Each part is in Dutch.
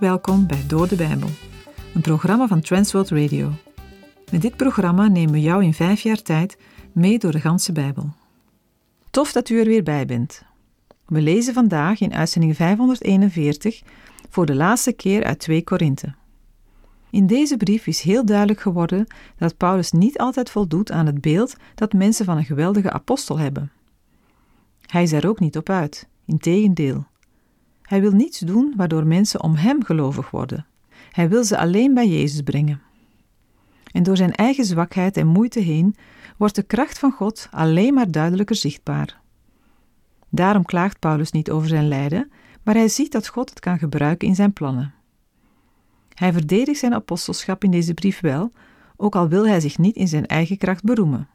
Welkom bij Door de Bijbel, een programma van Transworld Radio. Met dit programma nemen we jou in vijf jaar tijd mee door de ganse Bijbel. Tof dat u er weer bij bent. We lezen vandaag in uitzending 541 voor de laatste keer uit 2 Korinthe. In deze brief is heel duidelijk geworden dat Paulus niet altijd voldoet aan het beeld dat mensen van een geweldige apostel hebben. Hij is er ook niet op uit, integendeel. Hij wil niets doen waardoor mensen om hem gelovig worden. Hij wil ze alleen bij Jezus brengen. En door zijn eigen zwakheid en moeite heen wordt de kracht van God alleen maar duidelijker zichtbaar. Daarom klaagt Paulus niet over zijn lijden, maar hij ziet dat God het kan gebruiken in zijn plannen. Hij verdedigt zijn apostelschap in deze brief wel, ook al wil hij zich niet in zijn eigen kracht beroemen.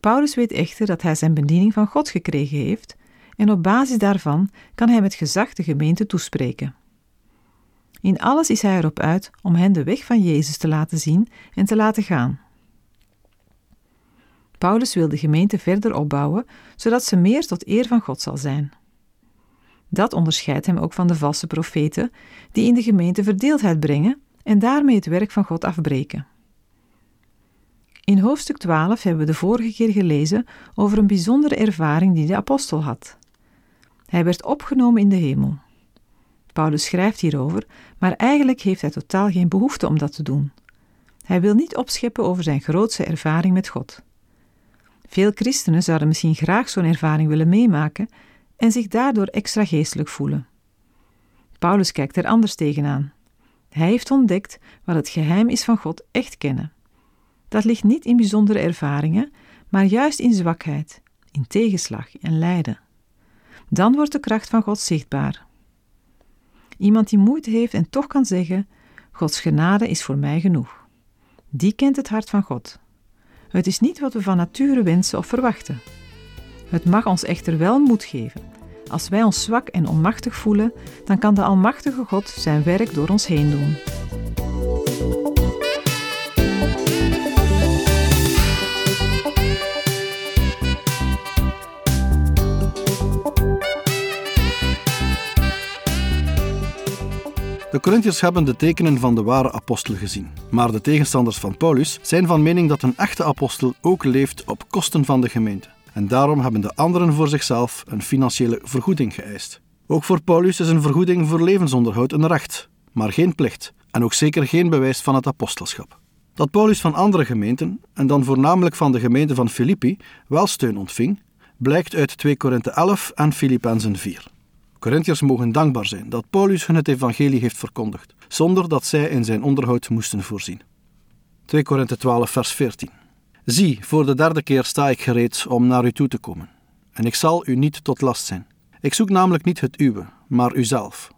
Paulus weet echter dat hij zijn bediening van God gekregen heeft en op basis daarvan kan hij met gezag de gemeente toespreken. In alles is hij erop uit om hen de weg van Jezus te laten zien en te laten gaan. Paulus wil de gemeente verder opbouwen, zodat ze meer tot eer van God zal zijn. Dat onderscheidt hem ook van de valse profeten, die in de gemeente verdeeldheid brengen en daarmee het werk van God afbreken. In hoofdstuk 12 hebben we de vorige keer gelezen over een bijzondere ervaring die de apostel had. Hij werd opgenomen in de hemel. Paulus schrijft hierover, maar eigenlijk heeft hij totaal geen behoefte om dat te doen. Hij wil niet opscheppen over zijn grootste ervaring met God. Veel christenen zouden misschien graag zo'n ervaring willen meemaken en zich daardoor extra geestelijk voelen. Paulus kijkt er anders tegenaan. Hij heeft ontdekt wat het geheim is van God echt kennen. Dat ligt niet in bijzondere ervaringen, maar juist in zwakheid, in tegenslag en lijden. Dan wordt de kracht van God zichtbaar. Iemand die moeite heeft en toch kan zeggen: Gods genade is voor mij genoeg. Die kent het hart van God. Het is niet wat we van nature wensen of verwachten. Het mag ons echter wel moed geven. Als wij ons zwak en onmachtig voelen, dan kan de Almachtige God zijn werk door ons heen doen. De Corinthiërs hebben de tekenen van de ware apostel gezien. Maar de tegenstanders van Paulus zijn van mening dat een echte apostel ook leeft op kosten van de gemeente. En daarom hebben de anderen voor zichzelf een financiële vergoeding geëist. Ook voor Paulus is een vergoeding voor levensonderhoud een recht, maar geen plicht en ook zeker geen bewijs van het apostelschap. Dat Paulus van andere gemeenten, en dan voornamelijk van de gemeente van Filippi, wel steun ontving, blijkt uit 2 Korinthe 11 en Filippenzen 4. Corinthiërs mogen dankbaar zijn dat Paulus hun het evangelie heeft verkondigd, zonder dat zij in zijn onderhoud moesten voorzien. 2 Korinthe 12 vers 14 Zie, voor de derde keer sta ik gereed om naar u toe te komen, en ik zal u niet tot last zijn. Ik zoek namelijk niet het uwe, maar uzelf.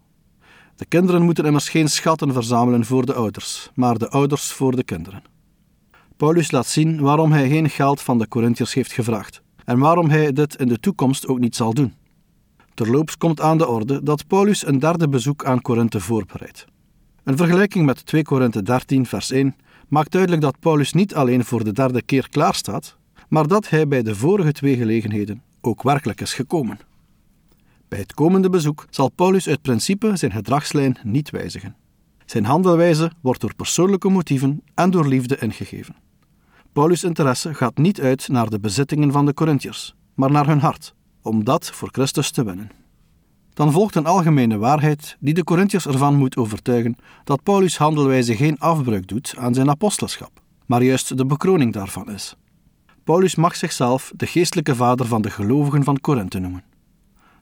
De kinderen moeten immers geen schatten verzamelen voor de ouders, maar de ouders voor de kinderen. Paulus laat zien waarom hij geen geld van de Corinthiërs heeft gevraagd en waarom hij dit in de toekomst ook niet zal doen. Terloops komt aan de orde dat Paulus een derde bezoek aan Korinthe voorbereidt. Een vergelijking met 2 Korinthe 13, vers 1 maakt duidelijk dat Paulus niet alleen voor de derde keer klaarstaat, maar dat hij bij de vorige twee gelegenheden ook werkelijk is gekomen. Bij het komende bezoek zal Paulus uit principe zijn gedragslijn niet wijzigen. Zijn handelwijze wordt door persoonlijke motieven en door liefde ingegeven. Paulus' interesse gaat niet uit naar de bezittingen van de Corinthiërs, maar naar hun hart, om dat voor Christus te winnen. Dan volgt een algemene waarheid die de Corinthiërs ervan moet overtuigen dat Paulus' handelwijze geen afbreuk doet aan zijn apostelschap, maar juist de bekroning daarvan is. Paulus mag zichzelf de geestelijke vader van de gelovigen van Korinthe noemen.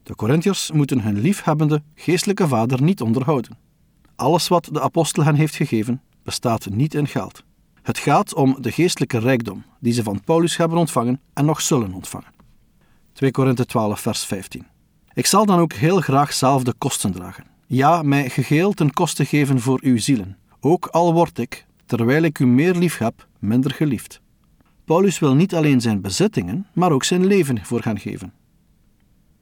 De Corinthiërs moeten hun liefhebbende geestelijke vader niet onderhouden. Alles wat de apostel hen heeft gegeven, bestaat niet in geld. Het gaat om de geestelijke rijkdom die ze van Paulus hebben ontvangen en nog zullen ontvangen. 2 Korinthe 12, vers 15. Ik zal dan ook heel graag zelf de kosten dragen. Ja, mij geheel ten koste geven voor uw zielen. Ook al word ik, terwijl ik u meer lief heb, minder geliefd. Paulus wil niet alleen zijn bezittingen, maar ook zijn leven voor hen geven.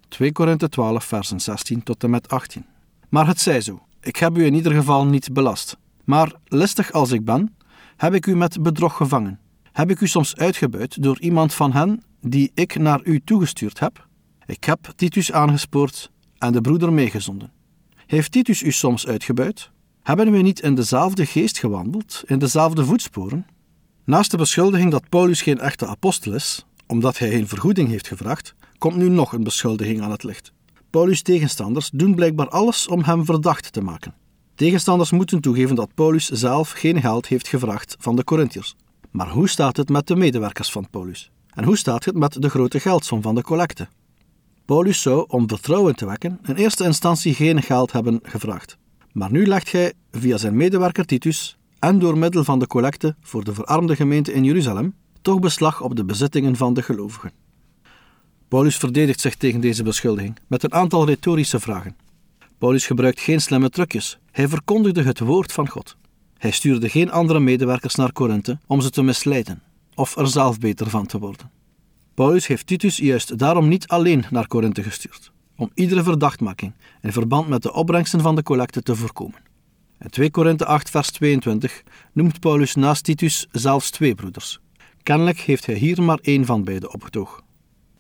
2 Korinthe 12, versen 16 tot en met 18. Maar het zij zo, ik heb u in ieder geval niet belast. Maar listig als ik ben, heb ik u met bedrog gevangen. Heb ik u soms uitgebuit door iemand van hen die ik naar u toegestuurd heb? Ik heb Titus aangespoord en de broeder meegezonden. Heeft Titus u soms uitgebuit? Hebben we niet in dezelfde geest gewandeld, in dezelfde voetsporen? Naast de beschuldiging dat Paulus geen echte apostel is, omdat hij geen vergoeding heeft gevraagd, komt nu nog een beschuldiging aan het licht. Paulus' tegenstanders doen blijkbaar alles om hem verdacht te maken. Tegenstanders moeten toegeven dat Paulus zelf geen geld heeft gevraagd van de Corinthiërs. Maar hoe staat het met de medewerkers van Paulus? En hoe staat het met de grote geldsom van de collecte? Paulus zou, om vertrouwen te wekken, in eerste instantie geen geld hebben gevraagd. Maar nu legt hij via zijn medewerker Titus en door middel van de collecte voor de verarmde gemeente in Jeruzalem toch beslag op de bezittingen van de gelovigen. Paulus verdedigt zich tegen deze beschuldiging met een aantal retorische vragen. Paulus gebruikt geen slimme trucjes. Hij verkondigde het woord van God. Hij stuurde geen andere medewerkers naar Korinthe om ze te misleiden of er zelf beter van te worden. Paulus heeft Titus juist daarom niet alleen naar Korinthe gestuurd, om iedere verdachtmaking in verband met de opbrengsten van de collecte te voorkomen. In 2 Korinthe 8 vers 22 noemt Paulus naast Titus zelfs twee broeders. Kennelijk heeft hij hier maar één van beide opgetogen.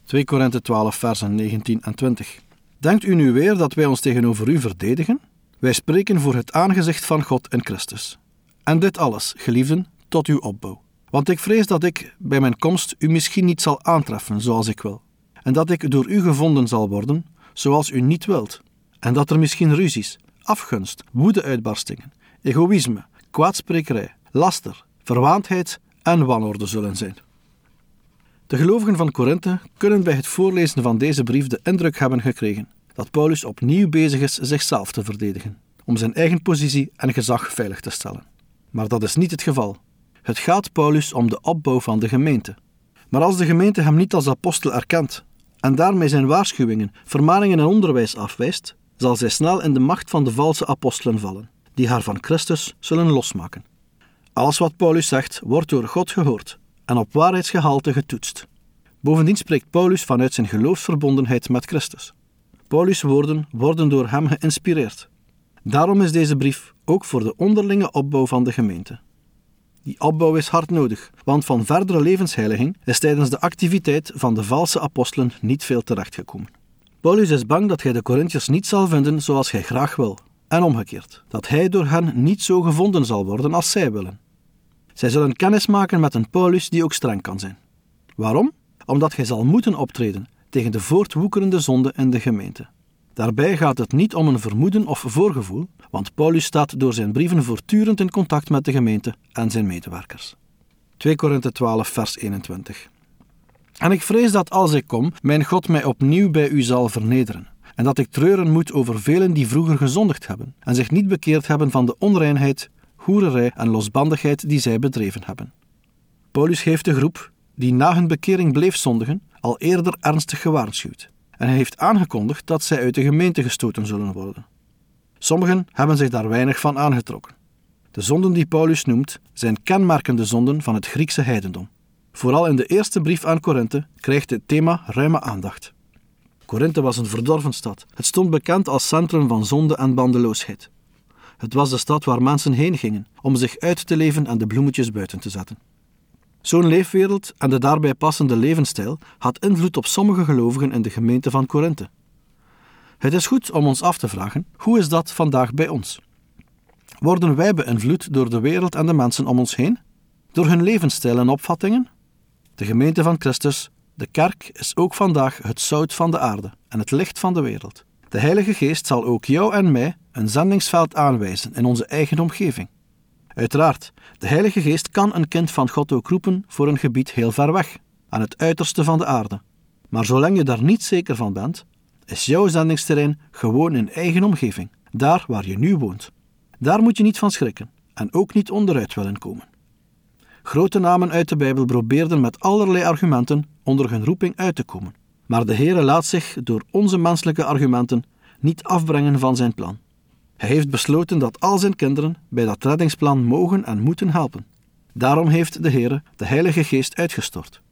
2 Korinthe 12 versen 19 en 20 Denkt u nu weer dat wij ons tegenover u verdedigen? Wij spreken voor het aangezicht van God en Christus. En dit alles, geliefden, tot uw opbouw. Want ik vrees dat ik bij mijn komst u misschien niet zal aantreffen zoals ik wil, en dat ik door u gevonden zal worden zoals u niet wilt, en dat er misschien ruzies, afgunst, woedeuitbarstingen, egoïsme, kwaadsprekerij, laster, verwaandheid en wanorde zullen zijn. De gelovigen van Korinthe kunnen bij het voorlezen van deze brief de indruk hebben gekregen dat Paulus opnieuw bezig is zichzelf te verdedigen, om zijn eigen positie en gezag veilig te stellen. Maar dat is niet het geval. Het gaat Paulus om de opbouw van de gemeente. Maar als de gemeente hem niet als apostel erkent en daarmee zijn waarschuwingen, vermaningen en onderwijs afwijst, zal zij snel in de macht van de valse apostelen vallen, die haar van Christus zullen losmaken. Alles wat Paulus zegt, wordt door God gehoord en op waarheidsgehalte getoetst. Bovendien spreekt Paulus vanuit zijn geloofsverbondenheid met Christus. Paulus' woorden worden door hem geïnspireerd. Daarom is deze brief ook voor de onderlinge opbouw van de gemeente. Die opbouw is hard nodig, want van verdere levensheiliging is tijdens de activiteit van de valse apostelen niet veel terechtgekomen. Paulus is bang dat hij de Corinthiërs niet zal vinden zoals hij graag wil, en omgekeerd, dat hij door hen niet zo gevonden zal worden als zij willen. Zij zullen kennis maken met een Paulus die ook streng kan zijn. Waarom? Omdat hij zal moeten optreden tegen de voortwoekerende zonde in de gemeente. Daarbij gaat het niet om een vermoeden of voorgevoel, want Paulus staat door zijn brieven voortdurend in contact met de gemeente en zijn medewerkers. 2 Korinthe 12, vers 21. En ik vrees dat als ik kom, mijn God mij opnieuw bij u zal vernederen, en dat ik treuren moet over velen die vroeger gezondigd hebben en zich niet bekeerd hebben van de onreinheid, hoererij en losbandigheid die zij bedreven hebben. Paulus heeft de groep, die na hun bekering bleef zondigen, al eerder ernstig gewaarschuwd en hij heeft aangekondigd dat zij uit de gemeente gestoten zullen worden. Sommigen hebben zich daar weinig van aangetrokken. De zonden die Paulus noemt zijn kenmerkende zonden van het Griekse heidendom. Vooral in de eerste brief aan Korinthe krijgt het thema ruime aandacht. Korinthe was een verdorven stad. Het stond bekend als centrum van zonde en bandeloosheid. Het was de stad waar mensen heen gingen om zich uit te leven en de bloemetjes buiten te zetten. Zo'n leefwereld en de daarbij passende levensstijl had invloed op sommige gelovigen in de gemeente van Korinthe. Het is goed om ons af te vragen: hoe is dat vandaag bij ons? Worden wij beïnvloed door de wereld en de mensen om ons heen? Door hun levensstijl en opvattingen? De gemeente van Christus, de kerk, is ook vandaag het zout van de aarde en het licht van de wereld. De Heilige Geest zal ook jou en mij een zendingsveld aanwijzen in onze eigen omgeving. Uiteraard, de Heilige Geest kan een kind van God ook roepen voor een gebied heel ver weg, aan het uiterste van de aarde. Maar zolang je daar niet zeker van bent, is jouw zendingsterrein gewoon in eigen omgeving, daar waar je nu woont. Daar moet je niet van schrikken en ook niet onderuit willen komen. Grote namen uit de Bijbel probeerden met allerlei argumenten onder hun roeping uit te komen. Maar de Heere laat zich door onze menselijke argumenten niet afbrengen van zijn plan. Hij heeft besloten dat al zijn kinderen bij dat reddingsplan mogen en moeten helpen. Daarom heeft de Heere de Heilige Geest uitgestort.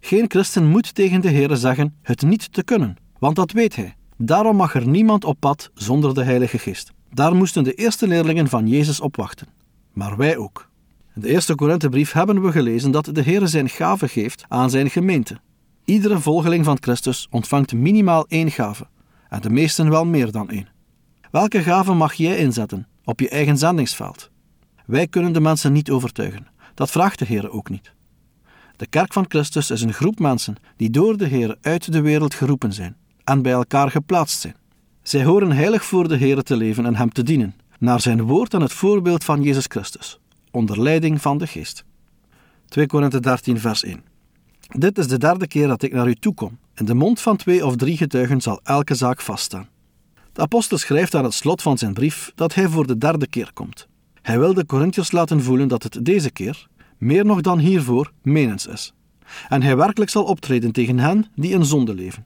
Geen christen moet tegen de Heere zeggen het niet te kunnen, want dat weet hij. Daarom mag er niemand op pad zonder de Heilige Geest. Daar moesten de eerste leerlingen van Jezus op wachten. Maar wij ook. In de eerste Korinthebrief hebben we gelezen dat de Heere zijn gave geeft aan zijn gemeente. Iedere volgeling van Christus ontvangt minimaal één gave, en de meesten wel meer dan één. Welke gaven mag jij inzetten op je eigen zendingsveld? Wij kunnen de mensen niet overtuigen. Dat vraagt de Heer ook niet. De kerk van Christus is een groep mensen die door de Heer uit de wereld geroepen zijn en bij elkaar geplaatst zijn. Zij horen heilig voor de Heer te leven en Hem te dienen, naar zijn woord en het voorbeeld van Jezus Christus, onder leiding van de Geest. 2 Korinthe 13, vers 1. Dit is de derde keer dat ik naar u toekom. In de mond van twee of drie getuigen zal elke zaak vaststaan. De apostel schrijft aan het slot van zijn brief dat hij voor de derde keer komt. Hij wil de Corinthiërs laten voelen dat het deze keer, meer nog dan hiervoor, menens is. En hij werkelijk zal optreden tegen hen die in zonde leven.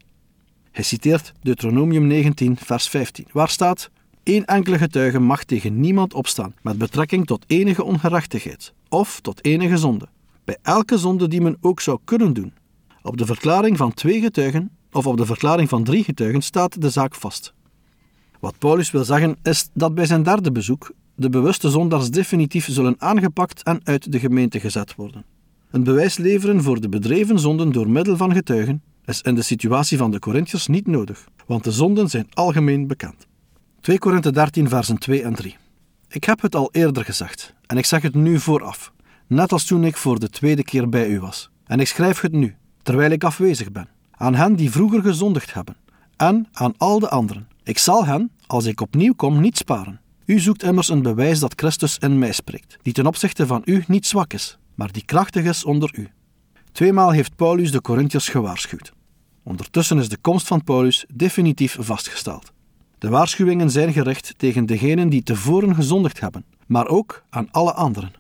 Hij citeert Deuteronomium 19, vers 15, waar staat: Eén enkele getuige mag tegen niemand opstaan met betrekking tot enige ongerechtigheid of tot enige zonde, bij elke zonde die men ook zou kunnen doen. Op de verklaring van twee getuigen of op de verklaring van drie getuigen staat de zaak vast. Wat Paulus wil zeggen is dat bij zijn derde bezoek de bewuste zondaars definitief zullen aangepakt en uit de gemeente gezet worden. Een bewijs leveren voor de bedreven zonden door middel van getuigen is in de situatie van de Corinthiërs niet nodig, want de zonden zijn algemeen bekend. 2 Korinthe 13 versen 2 en 3 Ik heb het al eerder gezegd, en ik zeg het nu vooraf, net als toen ik voor de tweede keer bij u was. En ik schrijf het nu, terwijl ik afwezig ben, aan hen die vroeger gezondigd hebben, en aan al de anderen. Ik zal hen, als ik opnieuw kom, niet sparen. U zoekt immers een bewijs dat Christus in mij spreekt, die ten opzichte van u niet zwak is, maar die krachtig is onder u. Tweemaal heeft Paulus de Corinthiërs gewaarschuwd. Ondertussen is de komst van Paulus definitief vastgesteld. De waarschuwingen zijn gericht tegen degenen die tevoren gezondigd hebben, maar ook aan alle anderen.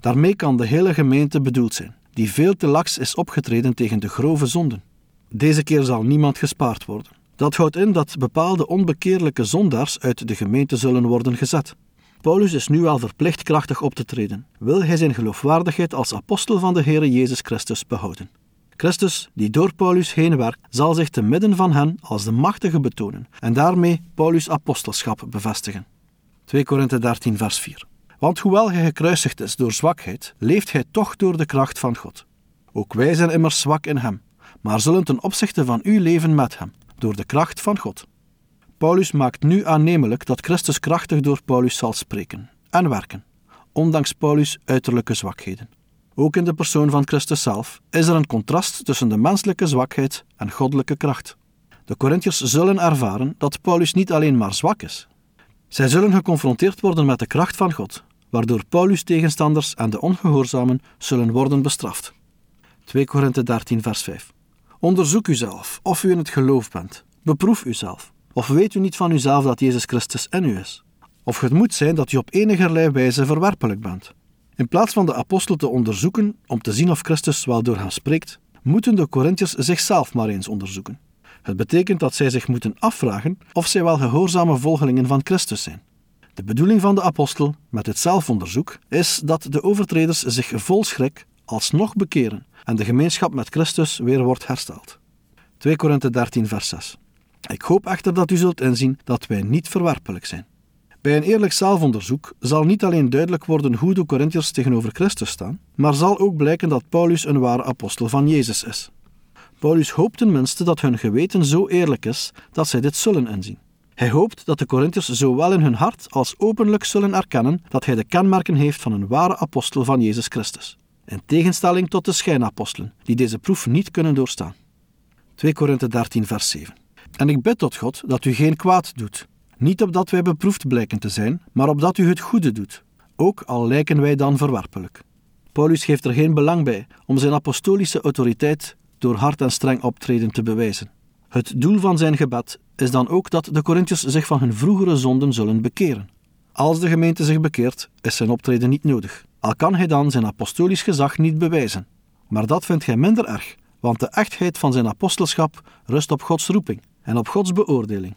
Daarmee kan de hele gemeente bedoeld zijn, die veel te laks is opgetreden tegen de grove zonden. Deze keer zal niemand gespaard worden. Dat houdt in dat bepaalde onbekeerlijke zondaars uit de gemeente zullen worden gezet. Paulus is nu al verplicht krachtig op te treden, wil hij zijn geloofwaardigheid als apostel van de Heere Jezus Christus behouden. Christus, die door Paulus heen werkt, zal zich te midden van hen als de machtige betonen en daarmee Paulus' apostelschap bevestigen. 2 Korinthe 13 vers 4 Want hoewel hij gekruisigd is door zwakheid, leeft hij toch door de kracht van God. Ook wij zijn immers zwak in hem, maar zullen ten opzichte van u leven met hem, door de kracht van God. Paulus maakt nu aannemelijk dat Christus krachtig door Paulus zal spreken en werken, ondanks Paulus' uiterlijke zwakheden. Ook in de persoon van Christus zelf is er een contrast tussen de menselijke zwakheid en goddelijke kracht. De Corinthiërs zullen ervaren dat Paulus niet alleen maar zwak is. Zij zullen geconfronteerd worden met de kracht van God, waardoor Paulus' tegenstanders en de ongehoorzamen zullen worden bestraft. 2 Korinthe 13 vers 5 Onderzoek uzelf of u in het geloof bent. Beproef uzelf. Of weet u niet van uzelf dat Jezus Christus in u is? Of het moet zijn dat u op enigerlei wijze verwerpelijk bent. In plaats van de apostel te onderzoeken om te zien of Christus wel door hem spreekt, moeten de Corinthiërs zichzelf maar eens onderzoeken. Het betekent dat zij zich moeten afvragen of zij wel gehoorzame volgelingen van Christus zijn. De bedoeling van de apostel met het zelfonderzoek is dat de overtreders zich vol schrik alsnog bekeren en de gemeenschap met Christus weer wordt hersteld. 2 Korinthe 13 vers 6 Ik hoop echter dat u zult inzien dat wij niet verwerpelijk zijn. Bij een eerlijk zelfonderzoek zal niet alleen duidelijk worden hoe de Corinthiërs tegenover Christus staan, maar zal ook blijken dat Paulus een ware apostel van Jezus is. Paulus hoopt tenminste dat hun geweten zo eerlijk is dat zij dit zullen inzien. Hij hoopt dat de Corinthiërs zowel in hun hart als openlijk zullen erkennen dat hij de kenmerken heeft van een ware apostel van Jezus Christus, in tegenstelling tot de schijnapostelen, die deze proef niet kunnen doorstaan. 2 Korinthe 13 vers 7 En ik bid tot God dat u geen kwaad doet, niet opdat wij beproefd blijken te zijn, maar opdat u het goede doet, ook al lijken wij dan verwerpelijk. Paulus geeft er geen belang bij om zijn apostolische autoriteit door hard en streng optreden te bewijzen. Het doel van zijn gebed is dan ook dat de Corinthiërs zich van hun vroegere zonden zullen bekeren. Als de gemeente zich bekeert, is zijn optreden niet nodig, al kan hij dan zijn apostolisch gezag niet bewijzen. Maar dat vindt hij minder erg, want de echtheid van zijn apostelschap rust op Gods roeping en op Gods beoordeling.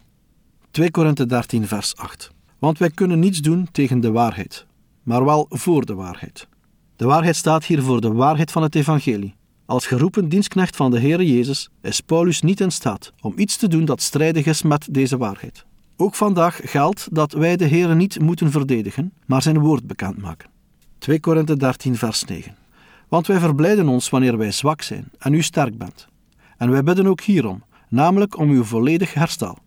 2 Korinthe 13, vers 8. Want wij kunnen niets doen tegen de waarheid, maar wel voor de waarheid. De waarheid staat hier voor de waarheid van het evangelie. Als geroepen dienstknecht van de Heere Jezus is Paulus niet in staat om iets te doen dat strijdig is met deze waarheid. Ook vandaag geldt dat wij de Heere niet moeten verdedigen, maar zijn woord bekendmaken. 2 Korinthe 13, vers 9. Want wij verblijden ons wanneer wij zwak zijn en u sterk bent. En wij bidden ook hierom, namelijk om uw volledig herstel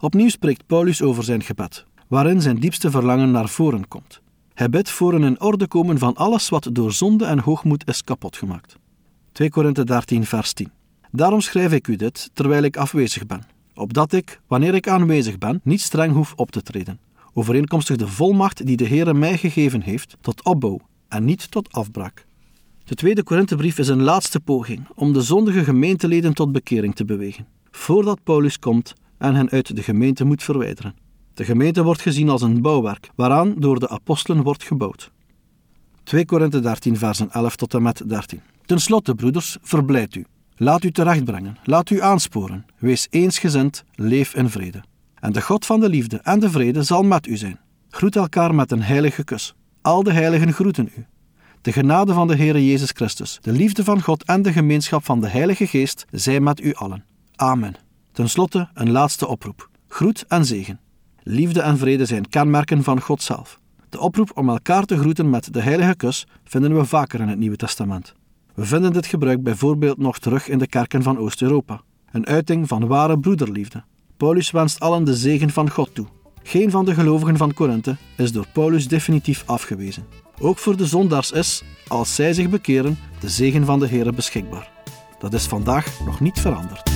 Opnieuw spreekt Paulus over zijn gebed, waarin zijn diepste verlangen naar voren komt. Hij bidt voor een in orde komen van alles wat door zonde en hoogmoed is kapotgemaakt. 2 Korinthe 13, vers 10. Daarom schrijf ik u dit terwijl ik afwezig ben, opdat ik, wanneer ik aanwezig ben, niet streng hoef op te treden, overeenkomstig de volmacht die de Heere mij gegeven heeft, tot opbouw en niet tot afbraak. De tweede Korinthebrief is een laatste poging om de zondige gemeenteleden tot bekering te bewegen, voordat Paulus komt en hen uit de gemeente moet verwijderen. De gemeente wordt gezien als een bouwwerk waaraan door de apostelen wordt gebouwd. 2 Korinthe 13, versen 11 tot en met 13. Ten slotte, broeders, verblijd u. Laat u terechtbrengen, laat u aansporen. Wees eensgezind, leef in vrede. En de God van de liefde en de vrede zal met u zijn. Groet elkaar met een heilige kus. Al de heiligen groeten u. De genade van de Heere Jezus Christus, de liefde van God en de gemeenschap van de Heilige Geest zij met u allen. Amen. Ten slotte een laatste oproep. Groet en zegen. Liefde en vrede zijn kenmerken van God zelf. De oproep om elkaar te groeten met de heilige kus vinden we vaker in het Nieuwe Testament. We vinden dit gebruik bijvoorbeeld nog terug in de kerken van Oost-Europa. Een uiting van ware broederliefde. Paulus wenst allen de zegen van God toe. Geen van de gelovigen van Korinthe is door Paulus definitief afgewezen. Ook voor de zondaars is, als zij zich bekeren, de zegen van de Heer beschikbaar. Dat is vandaag nog niet veranderd.